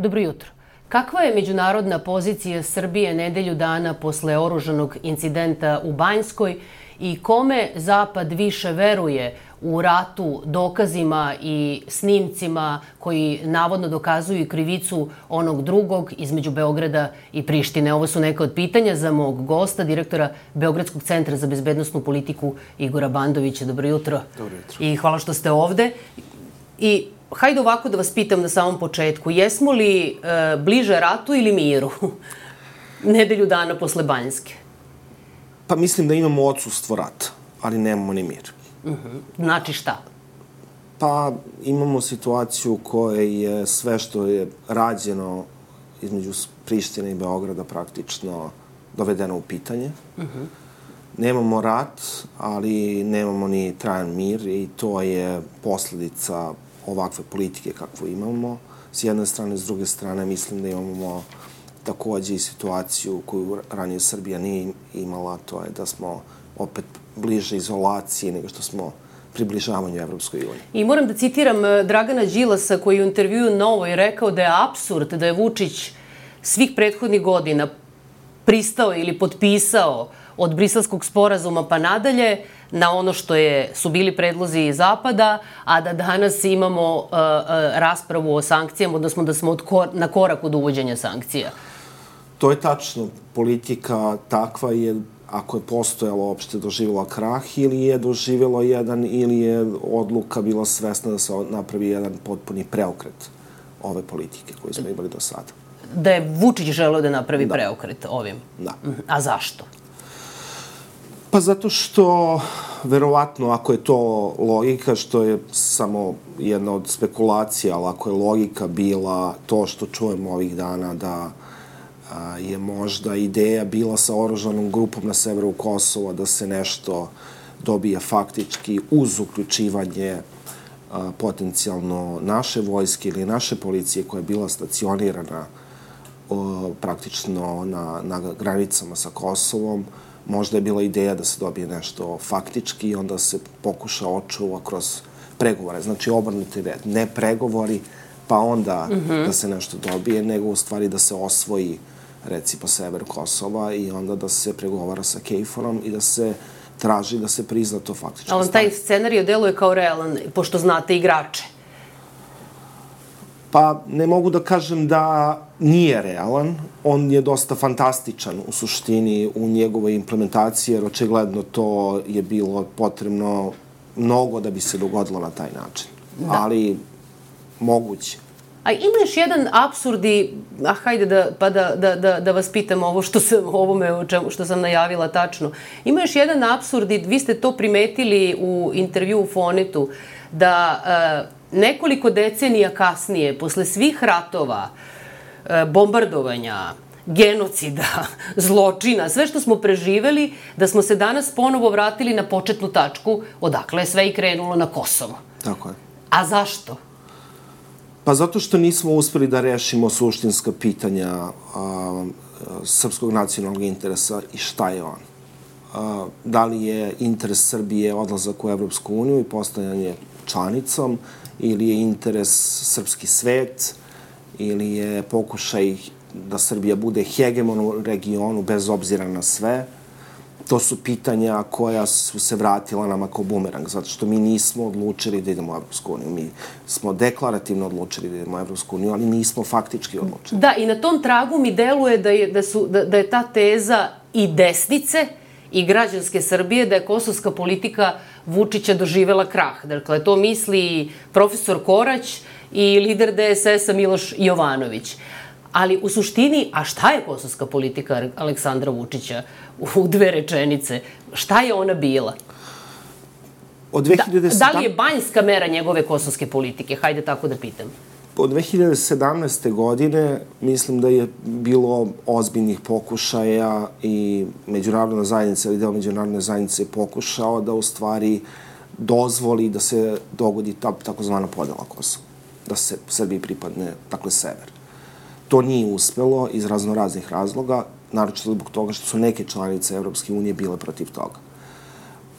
Dobro jutro. Kakva je međunarodna pozicija Srbije nedelju dana posle oružanog incidenta u Banjskoj i kome Zapad više veruje u ratu dokazima i snimcima koji navodno dokazuju krivicu onog drugog između Beograda i Prištine? Ovo su neka od pitanja za mog gosta, direktora Beogradskog centra za bezbednostnu politiku Igora Bandovića. Dobro jutro. Dobro jutro. I hvala što ste ovde. I hajde ovako da vas pitam na samom početku. Jesmo li e, bliže ratu ili miru? Nedelju dana posle Banjske. Pa mislim da imamo odsustvo rata, ali nemamo ni mir. Uh -huh. Znači šta? Pa imamo situaciju koja je sve što je rađeno između Prištine i Beograda praktično dovedeno u pitanje. Uh -huh. Nemamo rat, ali nemamo ni trajan mir i to je posledica ovakve politike kakvu imamo. S jedne strane, s druge strane, mislim da imamo takođe i situaciju koju ranije Srbija nije imala, to je da smo opet bliže izolaciji nego što smo približavanju Evropskoj uniji. I moram da citiram eh, Dragana Đilasa koji je u intervju Novoj rekao da je absurd da je Vučić svih prethodnih godina pristao ili potpisao od briselskog sporazuma pa nadalje na ono što je, su bili predlozi iz Zapada, a da danas imamo uh, uh, raspravu o sankcijama, odnosno da smo od kor na korak od uvođenja sankcija. To je tačno. Politika takva je ako je postojalo uopšte doživjela krah ili je doživjelo jedan ili je odluka bila svesna da se napravi jedan potpuni preokret ove politike koje smo imali do sada. Da je Vučić želeo da napravi da. preokret ovim? Da. A zašto? Pa zato što, verovatno, ako je to logika, što je samo jedna od spekulacija, ali ako je logika bila to što čujemo ovih dana da a, je možda ideja bila sa oružanom grupom na severu Kosova da se nešto dobije faktički uz uključivanje a, potencijalno naše vojske ili naše policije koja je bila stacionirana o, praktično na, na granicama sa Kosovom, možda je bila ideja da se dobije nešto faktički i onda se pokuša očuva kroz pregovore. Znači, obrnuti red. Ne pregovori, pa onda mm -hmm. da se nešto dobije, nego u stvari da se osvoji recimo sever Kosova i onda da se pregovara sa Kejforom i da se traži da se prizna to faktički. Ali taj scenarij deluje kao realan, pošto znate igrače. Pa ne mogu da kažem da nije realan. On je dosta fantastičan u suštini u njegovoj implementaciji, jer očigledno to je bilo potrebno mnogo da bi se dogodilo na taj način. Da. Ali moguće. A ima još jedan absurd i, a hajde da, pa da, da, da, da vas pitam ovo što sam, ovome o čemu, što sam najavila tačno. Ima još jedan absurd i vi ste to primetili u intervju u Fonetu, da e, nekoliko decenija kasnije, posle svih ratova, e, bombardovanja, genocida, zločina, sve što smo preživeli, da smo se danas ponovo vratili na početnu tačku odakle je sve i krenulo na Kosovo. Tako je. A zašto? Pa zato što nismo uspeli da rešimo suštinska pitanja a, srpskog nacionalnog interesa i šta je on. A, da li je interes Srbije odlazak u Evropsku uniju i postajanje članicom, ili je interes srpski svet, ili je pokušaj da Srbija bude hegemon u regionu bez obzira na sve to su pitanja koja su se vratila nama kao bumerang, zato što mi nismo odlučili da idemo u Evropsku uniju. Mi smo deklarativno odlučili da idemo u Evropsku uniju, ali nismo faktički odlučili. Da, i na tom tragu mi deluje da je, da su, da, da je ta teza i desnice i građanske Srbije da je kosovska politika Vučića doživela krah. Dakle, to misli profesor Korać i lider DSS-a Miloš Jovanović. Ali u suštini, a šta je kosovska politika Aleksandra Vučića u dve rečenice? Šta je ona bila? Od 2017... Da, da li je banjska mera njegove kosovske politike? Hajde tako da pitam. Od 2017. godine mislim da je bilo ozbiljnih pokušaja i međunarodna zajednica ili deo međunarodne zajednice je pokušao da u stvari dozvoli da se dogodi ta takozvana podela Kosova. Da se Srbiji pripadne, dakle, sever. To nije uspelo iz raznoraznih razloga, naročito zbog toga što su neke članice Evropske unije bile protiv toga.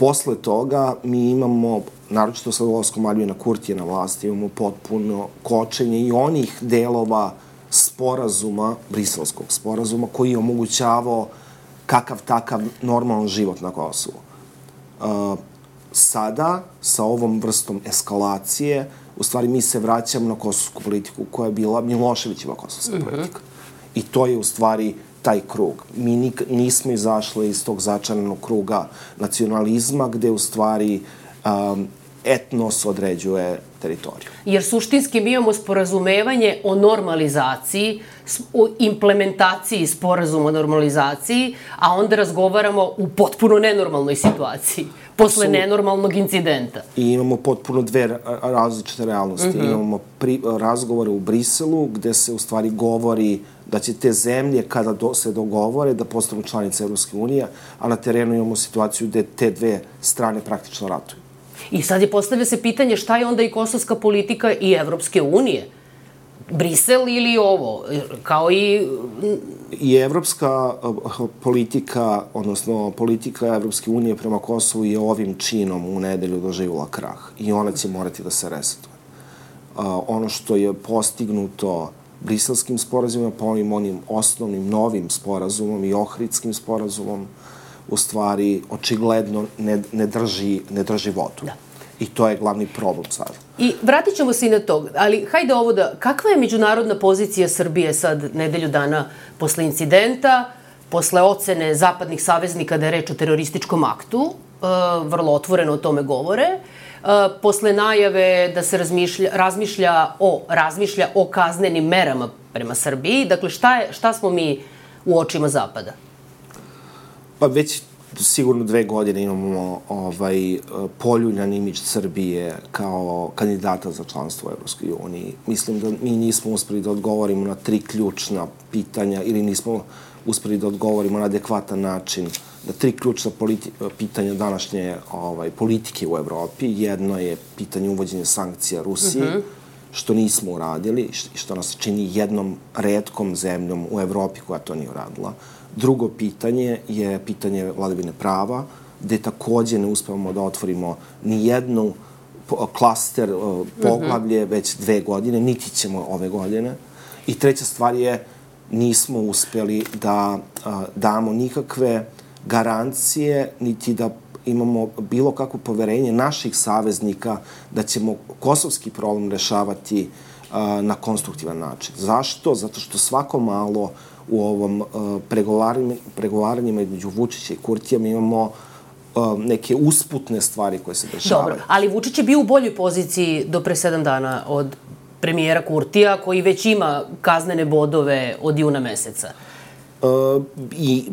Posle toga mi imamo, naročito sa dolazkom Aljuna Kurtije na vlasti, imamo potpuno kočenje i onih delova sporazuma, briselskog sporazuma, koji je omogućavao kakav takav normalan život na Kosovu. Uh, sada, sa ovom vrstom eskalacije, u stvari mi se vraćamo na kosovsku politiku koja je bila Miloševićeva kosovska uh -huh. politika. I to je u stvari taj krug. Mi nik, nismo izašli iz tog začaranog kruga nacionalizma gde u stvari um, etnos određuje teritoriju. Jer suštinski mi imamo sporazumevanje o normalizaciji, o implementaciji sporazuma o normalizaciji, a onda razgovaramo u potpuno nenormalnoj situaciji, posle Absolut. nenormalnog incidenta. I imamo potpuno dve različite realnosti. Mm -hmm. Imamo pri, razgovore u Briselu, gde se u stvari govori da će te zemlje, kada do, se dogovore, da postanu članice Evropske unije, a na terenu imamo situaciju gde te dve strane praktično ratuju. I sad je postavlja se pitanje šta je onda i kosovska politika i Evropske unije. Brisel ili ovo, kao i... I evropska politika, odnosno politika Evropske unije prema Kosovu je ovim činom u nedelju doživjela krah i ona će morati da se resetuje. Ono što je postignuto briselskim sporazumima, pa onim, onim osnovnim novim sporazumom i ohridskim sporazumom, u stvari očigledno ne, ne, drži, ne drži vodu. Da. I to je glavni problem sad. I vratit ćemo se i na to, ali hajde ovo da, kakva je međunarodna pozicija Srbije sad nedelju dana posle incidenta, posle ocene zapadnih saveznika da je reč o terorističkom aktu, uh, vrlo otvoreno o tome govore, posle najave da se razmišlja, razmišlja o, razmišlja o kaznenim merama prema Srbiji, dakle šta, je, šta smo mi u očima Zapada? Pa već sigurno dve godine imamo ovaj, poljuljan imidž Srbije kao kandidata za članstvo u Evropskoj uniji. Mislim da mi nismo uspeli da odgovorimo na tri ključna pitanja ili nismo uspeli da odgovorimo na adekvatan način da tri ključna pitanja današnje ovaj, politike u Evropi. Jedno je pitanje uvođenja sankcija Rusiji, uh mhm. -huh. što nismo uradili i što nas čini jednom redkom zemljom u Evropi koja to nije uradila. Drugo pitanje je pitanje vladavine prava, gde takođe ne uspevamo da otvorimo ni jednu klaster poglavlje mhm. već dve godine, niti ćemo ove godine. I treća stvar je nismo uspeli da damo nikakve garancije, niti da imamo bilo kakvo poverenje naših saveznika da ćemo kosovski problem rešavati na konstruktivan način. Zašto? Zato što svako malo u ovom uh, pregovaranjima, pregovaranjima između Vučića i Kurtija mi imamo uh, neke usputne stvari koje se dešavaju. Dobro, ali Vučić je bio u boljoj poziciji do pre sedam dana od premijera Kurtija, koji već ima kaznene bodove od juna meseca. Uh, i,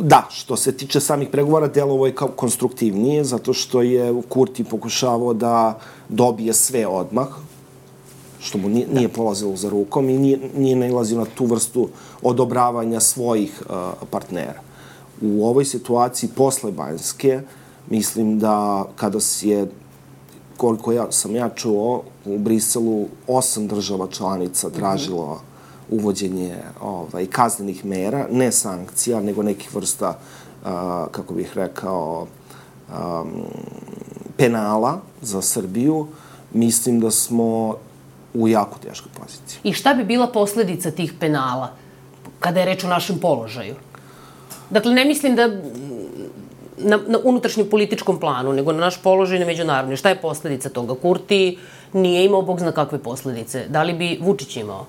da, što se tiče samih pregovora, delovo je kao konstruktivnije, zato što je Kurti pokušavao da dobije sve odmah, što mu nije, nije polazilo za rukom i nije, nije nailazio na tu vrstu odobravanja svojih uh, partnera. U ovoj situaciji posle Banjske, mislim da kada si je, koliko ja, sam ja čuo, u Briselu osam država članica tražilo mm -hmm. Uvođenje ovaj, kaznenih mera, ne sankcija, nego nekih vrsta, uh, kako bih rekao, um, penala za Srbiju. Mislim da smo u jako teškoj poziciji. I šta bi bila posledica tih penala kada je reč o našem položaju? Dakle, ne mislim da na, na unutrašnjem političkom planu, nego na naš položaj na međunarodni. Šta je posledica toga? Kurti nije imao bog zna kakve posledice. Da li bi Vučić imao?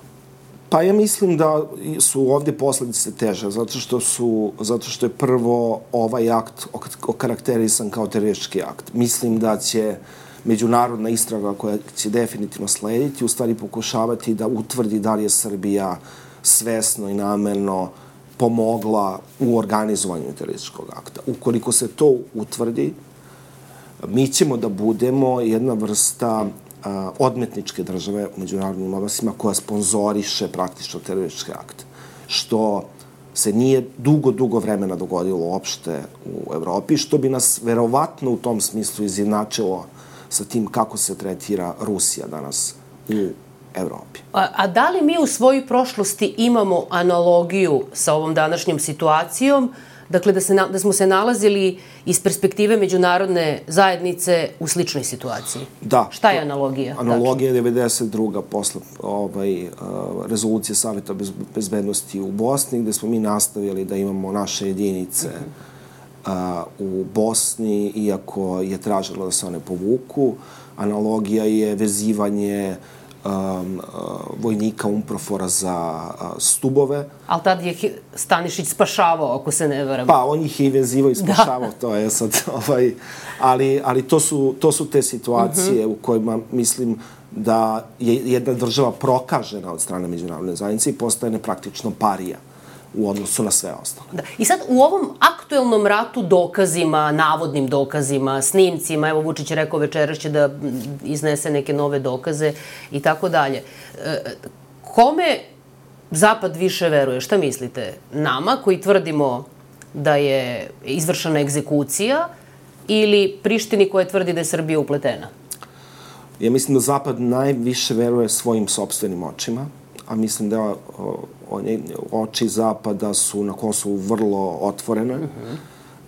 Pa ja mislim da su ovde posledice teže, zato što su, zato što je prvo ovaj akt okarakterisan kao teroristički akt. Mislim da će međunarodna istraga koja će definitivno slediti, u stvari pokušavati da utvrdi da li je Srbija svesno i namerno pomogla u organizovanju terorističkog akta. Ukoliko se to utvrdi, mi ćemo da budemo jedna vrsta odmetničke države u međunarodnim odnosima koja sponzoriše praktično terorističke akte. Što se nije dugo, dugo vremena dogodilo uopšte u Evropi, što bi nas verovatno u tom smislu izjednačilo sa tim kako se tretira Rusija danas u Evropi. A, a da li mi u svojoj prošlosti imamo analogiju sa ovom današnjom situacijom Dakle, da, se na, da smo se nalazili iz perspektive međunarodne zajednice u sličnoj situaciji. Da. Šta je analogija? Analogija je 92. posle ovaj, uh, rezolucije Saveta bez, bezbednosti u Bosni, gde smo mi nastavili da imamo naše jedinice uh -huh. uh, u Bosni, iako je tražilo da se one povuku. Analogija je vezivanje uh, vojnika Umprofora za uh, stubove. Ali tad je Stanišić spašavao, ako se ne varam. Pa, on ih je i vezivao i da. spašavao, da. to je sad, ovaj, ali, ali to, su, to su te situacije uh -huh. u kojima mislim da je jedna država prokažena od strane međunarodne zajednice i postane praktično parija u odnosu na sve ostalo. Da. I sad u ovom aktuelnom ratu dokazima, navodnim dokazima, snimcima, evo Vučić je rekao večeras će da iznese neke nove dokaze i tako dalje. E, kome Zapad više veruje? Šta mislite? Nama koji tvrdimo da je izvršena egzekucija ili Prištini koja tvrdi da je Srbija upletena? Ja mislim da Zapad najviše veruje svojim sobstvenim očima, a mislim da oči Zapada su na Kosovu vrlo otvorene. Uh -huh.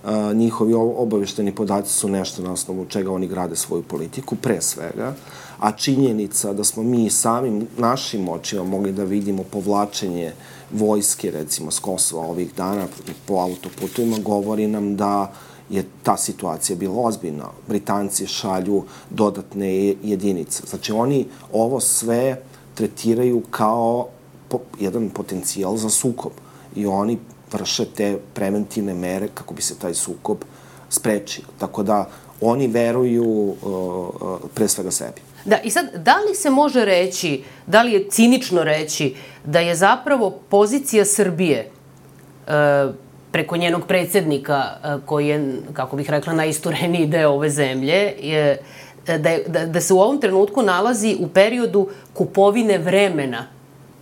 Uh, njihovi obavešteni podaci su nešto na osnovu čega oni grade svoju politiku, pre svega. A činjenica da smo mi samim našim očima mogli da vidimo povlačenje vojske, recimo, s Kosova ovih dana po autoputovima, govori nam da je ta situacija bila ozbiljna. Britanci šalju dodatne jedinice. Znači, oni ovo sve tretiraju kao po, jedan potencijal za sukob i oni vrše te preventivne mere kako bi se taj sukob sprečio. Tako da oni veruju uh, uh, pre svega sebi. Da, i sad, da li se može reći, da li je cinično reći, da je zapravo pozicija Srbije uh, preko njenog predsednika, uh, koji je, kako bih rekla, najistureniji deo ove zemlje, je, da, je, da, da se u ovom trenutku nalazi u periodu kupovine vremena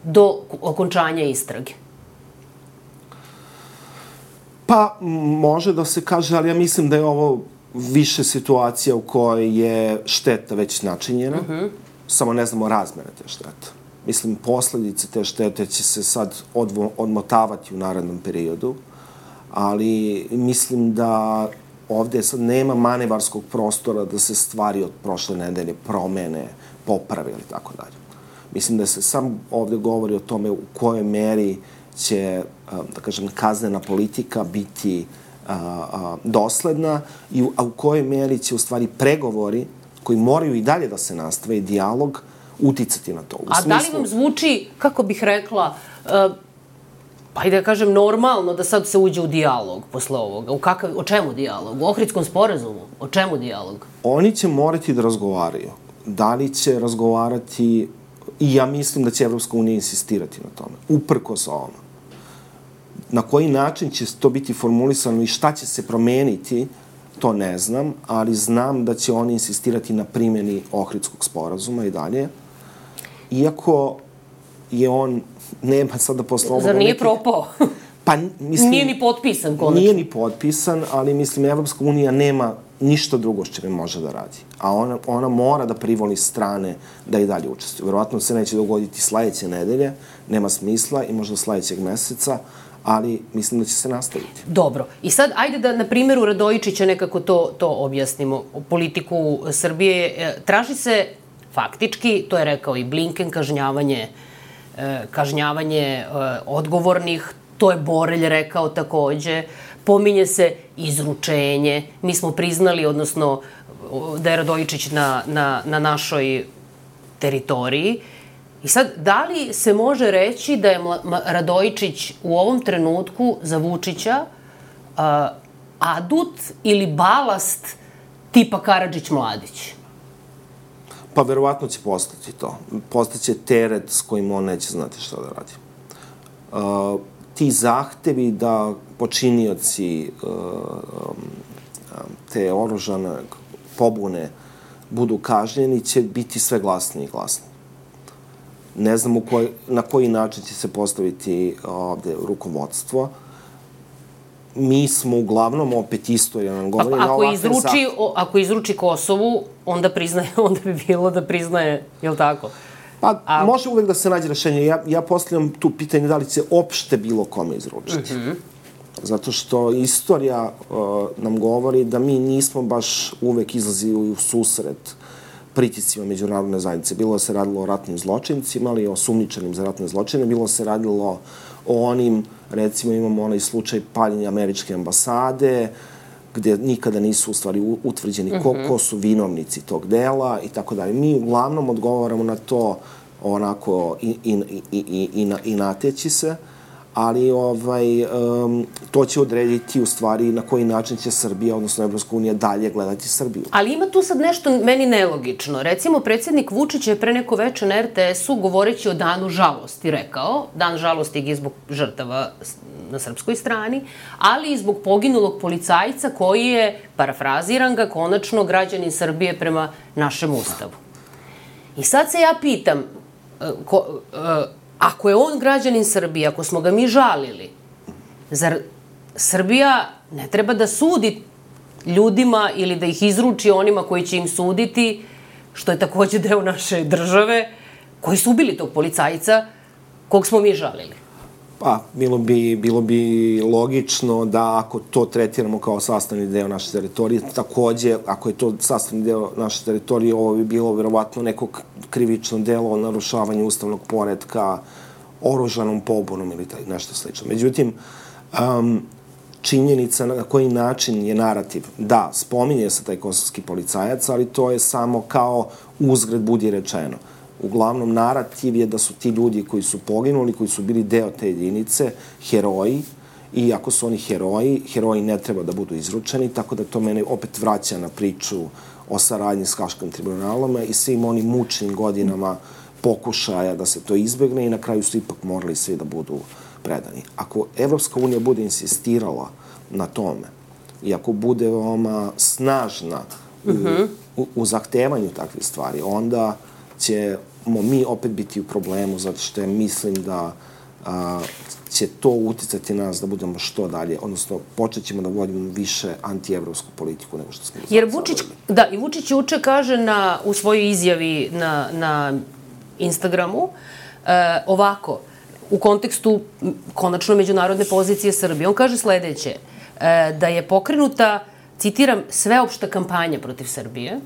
do okončanja istrage? Pa, može da se kaže, ali ja mislim da je ovo više situacija u kojoj je šteta već načinjena, uh mhm. -huh. samo ne znamo razmere te štete. Mislim, posledice te štete će se sad odvo, odmotavati u narednom periodu, ali mislim da ovde sad nema manevarskog prostora da se stvari od prošle nedelje promene, poprave ili tako dalje. Mislim da se sam ovde govori o tome u kojoj meri će, da kažem, kaznena politika biti dosledna i u, a u kojoj meri će u stvari pregovori koji moraju i dalje da se nastave i dijalog uticati na to. U a smislu... da li vam zvuči, kako bih rekla, uh, pa i da kažem normalno da sad se uđe u dijalog posle ovoga. U kakav, o čemu dijalog? U Ohridskom sporazumu? O čemu dijalog? Oni će morati da razgovaraju. Da li će razgovarati I ja mislim da će Evropska unija insistirati na tome, uprkos ovome. Na koji način će to biti formulisano i šta će se promeniti, to ne znam, ali znam da će oni insistirati na primjeni Ohridskog sporazuma i dalje. Iako je on, nema sada posle ovoga... Zar nije nekih... propao? Pa, mislim, nije ni potpisan, konačno. Nije ni potpisan, ali mislim, Evropska unija nema ništa drugo što čime može da radi. A ona, ona mora da privoli strane da i dalje učestvuju. Verovatno se neće dogoditi sledeće nedelje, nema smisla i možda sledećeg meseca, ali mislim da će se nastaviti. Dobro. I sad, ajde da na primjeru Radojičića nekako to, to objasnimo. Politiku Srbije e, traži se faktički, to je rekao i Blinken, kažnjavanje e, kažnjavanje e, odgovornih, to je Borelj rekao takođe, pominje se izručenje, mi smo priznali, odnosno da je Radojičić na, na, na našoj teritoriji. I sad, da li se može reći da je Radojičić u ovom trenutku za Vučića uh, adut ili balast tipa Karadžić-Mladić? Pa verovatno će postati to. Postaće teret s kojim on neće znati šta da radi. Uh, ti zahtevi da počinioci uh, um, te oružane pobune budu kažnjeni će biti sve glasniji i glasniji. Ne znam u koj, na koji način će se postaviti ovde rukovodstvo. Mi smo uglavnom opet isto, ja nam govorim, pa, ako na izruči, o, ako izruči Kosovu, onda priznaje, onda bi bilo da priznaje, je li tako? Pa, A... može uvek da se nađe rešenje. Ja, ja postavljam tu pitanje da li će opšte bilo kome izručiti. Uh mhm. -huh. Zato što istorija uh, nam govori da mi nismo baš uvek izlazili u susret pritiscima međunarodne zajednice. Bilo se radilo o ratnim zločincima, ali o sumničanim za ratne zločine, bilo se radilo o onim, recimo imamo onaj slučaj paljenja američke ambasade, gde nikada nisu u stvari utvrđeni ko, ko su vinovnici tog dela i tako dalje. Mi uglavnom odgovaramo na to onako i, i, i, i, i, i nateći se, ali ovaj, um, to će odrediti u stvari na koji način će Srbija, odnosno Evropska unija, dalje gledati Srbiju. Ali ima tu sad nešto meni nelogično. Recimo, predsednik Vučić je pre neko veče na RTS-u govoreći o danu žalosti rekao, dan žalosti je zbog žrtava na srpskoj strani, ali i zbog poginulog policajca koji je, parafraziran ga, konačno građanin Srbije prema našem ustavu. I sad se ja pitam, e, ko, e, Ako je on građanin Srbije, ako smo ga mi žalili, zar Srbija ne treba da sudi ljudima ili da ih izruči onima koji će im suditi, što je takođe deo naše države, koji su ubili tog policajca kog smo mi žalili? Pa, bilo bi, bilo bi logično da ako to tretiramo kao sastavni deo naše teritorije, takođe, ako je to sastavni deo naše teritorije, ovo bi bilo verovatno neko krivično delo o narušavanju ustavnog poredka, oružanom pobunom ili taj, nešto slično. Međutim, um, činjenica na koji način je narativ. Da, spominje se taj kosovski policajac, ali to je samo kao uzgred budi rečeno. Uglavnom, narativ je da su ti ljudi koji su poginuli, koji su bili deo te jedinice, heroji, i ako su oni heroji, heroji ne treba da budu izručeni, tako da to mene opet vraća na priču o saradnji s Haškim tribunalom i svim onim mučnim godinama pokušaja da se to izbegne i na kraju su ipak morali svi da budu predani. Ako Evropska unija bude insistirala na tome i ako bude veoma snažna u, uh mhm. -huh. u, u zahtevanju takvih stvari, onda ćemo mi opet biti u problemu zato što mislim da a, će to uticati nas da budemo što dalje, odnosno počet ćemo da vodimo više antievropsku politiku nego što smo Jer Vučić, da, i Vučić juče kaže na, u svojoj izjavi na, na Instagramu e, ovako, u kontekstu konačno međunarodne pozicije Srbije. On kaže sledeće, e, da je pokrenuta, citiram, sveopšta kampanja protiv Srbije.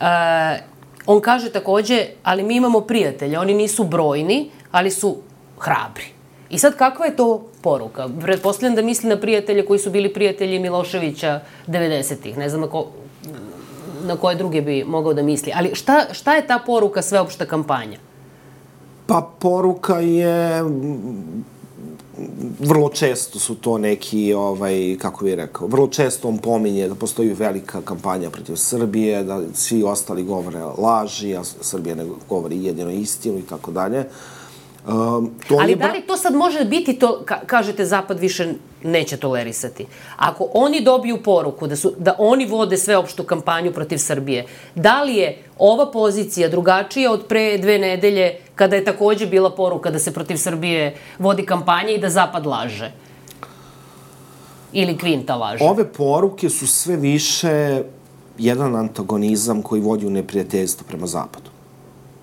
E, on kaže takođe, ali mi imamo prijatelje, oni nisu brojni, ali su hrabri. I sad kakva je to poruka? Pretpostavljam da misli na prijatelje koji su bili prijatelji Miloševića 90-ih. Ne znam na, ko, na koje druge bi mogao da misli. Ali šta, šta je ta poruka sveopšta kampanja? Pa poruka je vrlo često su to neki, ovaj, kako bih rekao, vrlo često on pominje da postoji velika kampanja protiv Srbije, da svi ostali govore laži, a Srbija ne govori jedino istinu i tako dalje. Um, to Ali da li to sad može biti to, ka, kažete, Zapad više neće tolerisati? Ako oni dobiju poruku da, su, da oni vode sveopštu kampanju protiv Srbije, da li je ova pozicija drugačija od pre dve nedelje kada je takođe bila poruka da se protiv Srbije vodi kampanja i da Zapad laže? Ili Kvinta laže? Ove poruke su sve više jedan antagonizam koji vodi u neprijateljstvo prema Zapadu.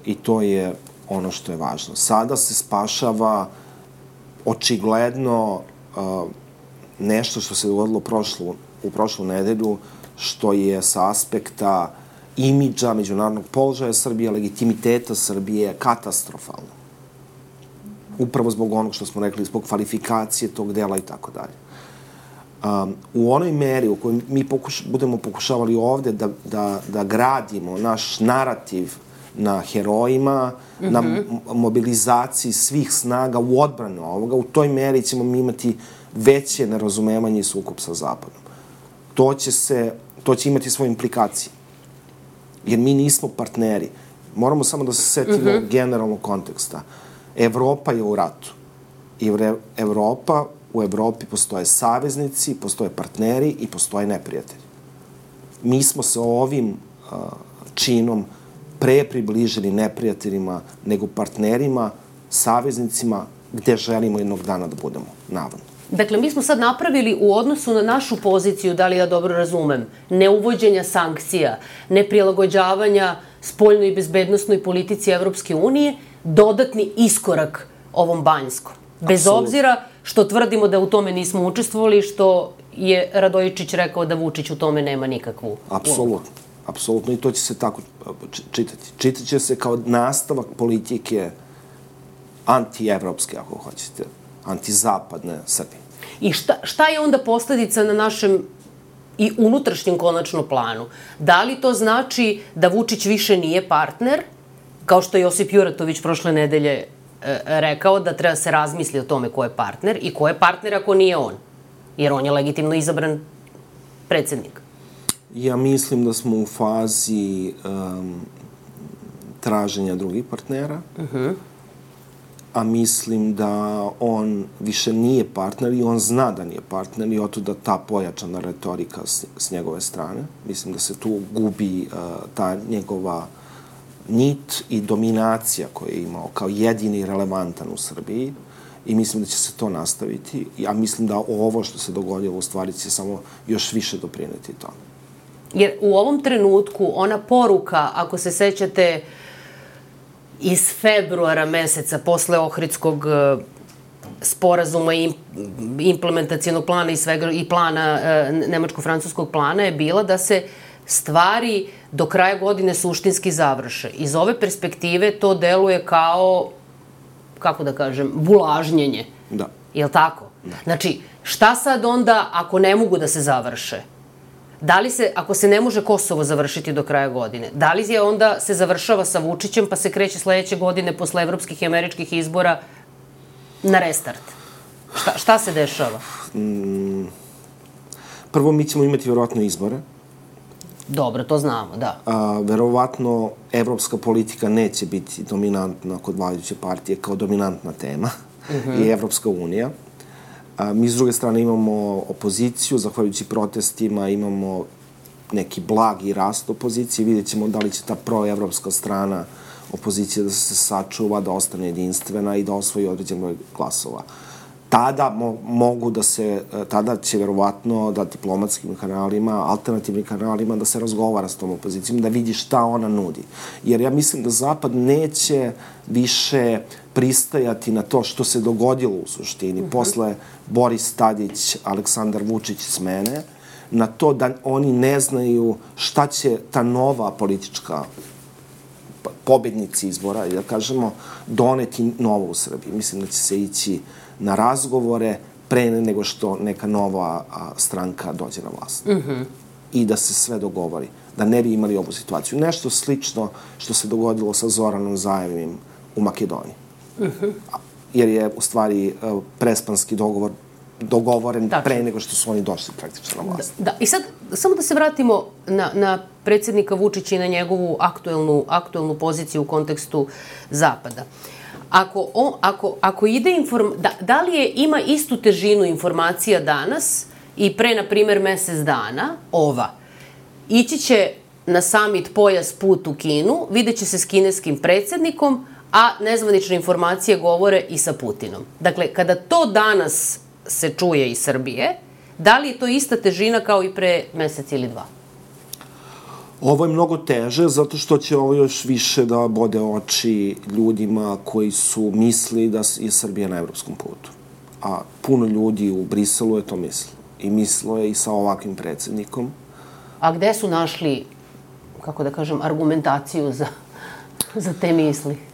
I to je ono što je važno. Sada se spašava očigledno uh, nešto što se dogodilo prošlu, u prošlu nedelju, što je sa aspekta imidža međunarodnog položaja Srbije, legitimiteta Srbije katastrofalno. Upravo zbog onog što smo rekli, zbog kvalifikacije tog dela i tako dalje. Um, u onoj meri u kojoj mi pokuš, budemo pokušavali ovde da, da, da gradimo naš narativ na herojima, mm -hmm. na mhm. mobilizaciji svih snaga u odbranu ovoga, u toj meri ćemo mi imati veće nerazumevanje i sukup sa Zapadom. To će, se, to će imati svoje implikacije. Jer mi nismo partneri. Moramo samo da se setimo mm -hmm. generalnog konteksta. Evropa je u ratu. I Evropa, u Evropi postoje saveznici, postoje partneri i postoje neprijatelji. Mi smo se ovim uh, činom pre približili neprijateljima nego partnerima, saveznicima, gde želimo jednog dana da budemo, navodno. Dakle, mi smo sad napravili u odnosu na našu poziciju, da li ja dobro razumem, neuvođenja sankcija, neprilagođavanja spoljnoj i bezbednostnoj politici Evropske unije, dodatni iskorak ovom banjskom. Bez Absolut. obzira što tvrdimo da u tome nismo učestvovali, što je Radojičić rekao da Vučić u tome nema nikakvu Apsolutno. Apsolutno i to će se tako čitati. Čitat će se kao nastavak politike antievropske, ako hoćete, antizapadne Srbije. I šta, šta je onda posledica na našem i unutrašnjem konačno planu? Da li to znači da Vučić više nije partner, kao što je Josip Juratović prošle nedelje e, rekao da treba se razmisli o tome ko je partner i ko je partner ako nije on? Jer on je legitimno izabran predsednik. Ja mislim da smo u fazi um, traženja drugih partnera. Uh -huh a mislim da on više nije partner i on zna da nije partner i oto da ta pojačana retorika s, s njegove strane. Mislim da se tu gubi uh, ta njegova nit i dominacija koju je imao kao jedini relevantan u Srbiji i mislim da će se to nastaviti. Ja mislim da ovo što se dogodilo u stvari će samo još više doprineti to. Jer u ovom trenutku ona poruka, ako se sećate, uh, iz februara meseca posle Ohridskog e, sporazuma i implementacijenog plana i svega i plana e, nemačko-francuskog plana je bila da se stvari do kraja godine suštinski završe. Iz ove perspektive to deluje kao kako da kažem, bulažnjenje. Da. Jel tako? Da. Znači, šta sad onda ako ne mogu da se završe? Da li se, ako se ne može Kosovo završiti do kraja godine, da li je onda se završava sa Vučićem pa se kreće sledeće godine posle evropskih i američkih izbora na restart? Šta, šta se dešava? Mm, prvo, mi ćemo imati verovatno izbore. Dobro, to znamo, da. A, verovatno, evropska politika neće biti dominantna kod vladajuće partije kao dominantna tema uh mhm. -huh. i Evropska unija. A, mi s druge strane imamo opoziciju, zahvaljujući protestima imamo neki blagi rast opozicije. Vidjet ćemo da li će ta proevropska strana opozicije da se sačuva, da ostane jedinstvena i da osvoji određen broj glasova. Tada mo mogu da se, tada će verovatno da diplomatskim kanalima, alternativnim kanalima da se razgovara s tom opozicijom, da vidi šta ona nudi. Jer ja mislim da Zapad neće više pristajati na to što se dogodilo u suštini uh mhm. -huh. posle Boris Tadić, Aleksandar Vučić smene, na to da oni ne znaju šta će ta nova politička pobednici izbora, da kažemo, doneti novo u Srbiji. Mislim da će se ići na razgovore pre nego što neka nova stranka dođe na vlast. Uh mhm. -huh. I da se sve dogovori. Da ne bi imali ovu situaciju. Nešto slično što se dogodilo sa Zoranom Zajevim u Makedoniji. Uh -huh. Jer je u stvari e, prespanski dogovor dogovoren Tačno. pre nego što su oni došli praktično na vlast. Da, da. I sad, samo da se vratimo na, na predsednika Vučića i na njegovu aktuelnu, aktuelnu poziciju u kontekstu Zapada. Ako, on, ako, ako ide inform... Da, da li je, ima istu težinu informacija danas i pre, na primer, mesec dana, ova, ići će na summit Pojas put u Kinu, vidjet će se s kineskim predsednikom, a nezvanične informacije govore i sa Putinom. Dakle, kada to danas se čuje iz Srbije, da li je to ista težina kao i pre mesec ili dva? Ovo je mnogo teže zato što će ovo još više da bode oči ljudima koji su misli da je Srbija na evropskom putu. A puno ljudi u Briselu je to mislilo. I mislilo je i sa ovakvim predsednikom. A gde su našli, kako da kažem, argumentaciju za, za te misli?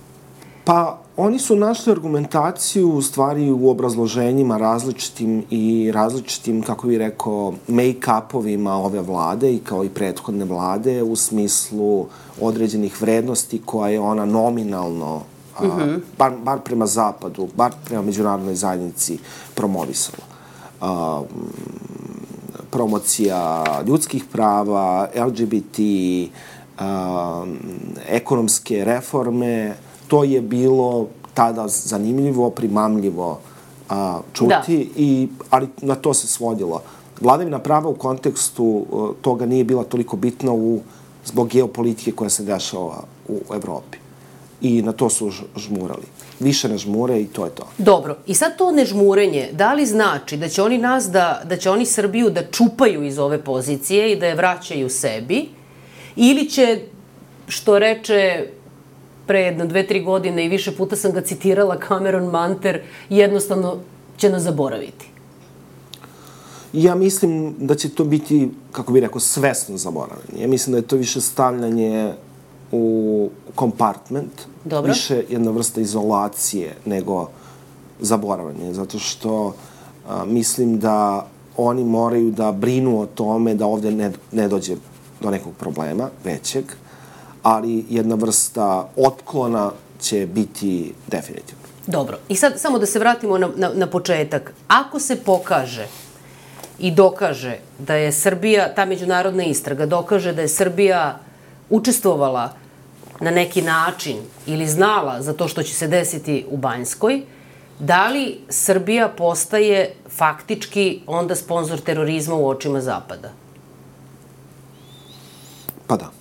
Pa, oni su našli argumentaciju u stvari u obrazloženjima različitim i različitim, kako bih rekao, make-upovima ove vlade i kao i prethodne vlade u smislu određenih vrednosti koje je ona nominalno a, mm -hmm. bar, bar prema zapadu, bar prema međunarodnoj zajednici promovisala. A, promocija ljudskih prava, LGBT, a, ekonomske reforme, to je bilo tada zanimljivo, primamljivo a, čuti, da. i, ali na to se svodilo. Vladavina prava u kontekstu uh, toga nije bila toliko bitna u, zbog geopolitike koja se dešava u Evropi. I na to su žmurali. Više ne žmure i to je to. Dobro. I sad to nežmurenje, da li znači da će oni nas da, da će oni Srbiju da čupaju iz ove pozicije i da je vraćaju sebi? Ili će, što reče pre jedno dve, tri godine i više puta sam ga citirala, Cameron Manter jednostavno će nas zaboraviti? Ja mislim da će to biti, kako bih rekao, svesno zaboravljanje. Ja mislim da je to više stavljanje u kompartment, Dobro. više jedna vrsta izolacije nego zaboravljanje, zato što a, mislim da oni moraju da brinu o tome da ovde ne, ne dođe do nekog problema većeg, ali jedna vrsta otklona će biti definitivno. Dobro. I sad samo da se vratimo na, na, na početak. Ako se pokaže i dokaže da je Srbija, ta međunarodna istraga dokaže da je Srbija učestvovala na neki način ili znala za to što će se desiti u Banjskoj, da li Srbija postaje faktički onda sponsor terorizma u očima Zapada? Pa da.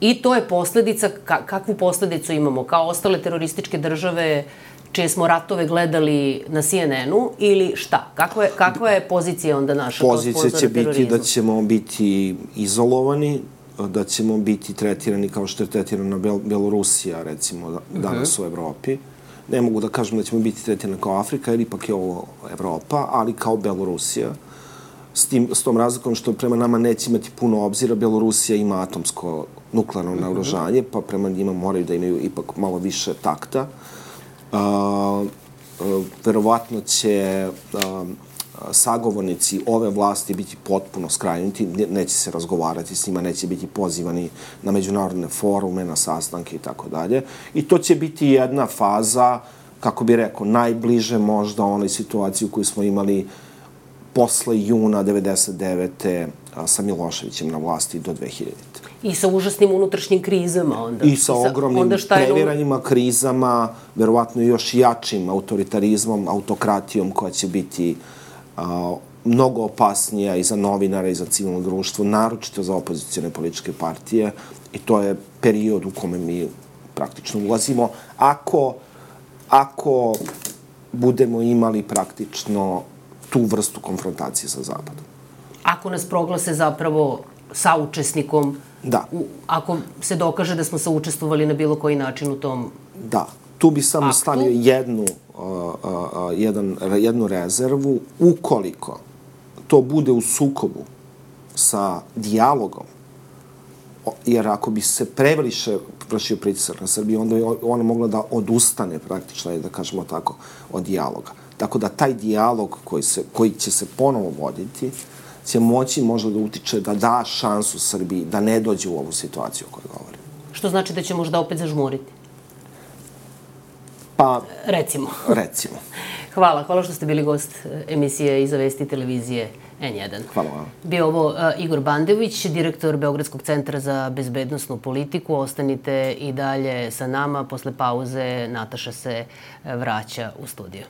I to je posledica, ka, kakvu posledicu imamo? Kao ostale terorističke države čije smo ratove gledali na CNN-u ili šta? Kakva je, kakva je pozicija onda naša Pozicija će biti da ćemo biti izolovani, da ćemo biti tretirani kao što je tretirana Bel Belorusija, recimo, da- danas u Evropi. Ne mogu da kažem da ćemo biti tretirani kao Afrika, jer ipak je ovo Evropa, ali kao Belorusija. S, tim, s tom razlikom što prema nama neće imati puno obzira, Belorusija ima atomsko nuklearno naoružanje, pa prema njima moraju da imaju ipak malo više takta. Uh, uh, verovatno će uh, sagovornici ove vlasti biti potpuno skrajnuti, ne- neće se razgovarati s njima, neće biti pozivani na međunarodne forume, na sastanke i tako dalje. I to će biti jedna faza, kako bi rekao, najbliže možda onoj situaciji u kojoj smo imali posle juna 99. a, sa Miloševićem na vlasti do 2000. I sa užasnim unutrašnjim krizama onda. I sa ogromnim onda šta je previranjima, krizama, verovatno još jačim autoritarizmom, autokratijom koja će biti a, mnogo opasnija i za novinare i za civilno društvo, naročito za opozicijone političke partije. I to je period u kome mi praktično ulazimo. Ako, ako budemo imali praktično tu vrstu konfrontacije sa Zapadom. Ako nas proglase zapravo saučesnikom, Da. u, ako se dokaže da smo saučestvovali na bilo koji način u tom Da, tu bi samo Aktu? stavio jednu, uh, uh, uh, jedan, jednu rezervu. Ukoliko to bude u sukobu sa dijalogom, jer ako bi se previše vršio pritisak na Srbiju, onda o- ona mogla da odustane praktično, da kažemo tako, od dijaloga. Tako da taj dijalog koji, se, koji će se ponovo voditi, će moći možda da utiče da da šansu Srbiji da ne dođe u ovu situaciju o kojoj govorim. Što znači da će možda opet zažmuriti. Pa, Recimo. recimo. Hvala, hvala što ste bili gost e, emisije Iza vesti televizije N1. Hvala vam. Bio ovo uh, Igor Bandević, direktor Beogradskog centra za bezbednostnu politiku. Ostanite i dalje sa nama. Posle pauze Nataša se e, vraća u studiju.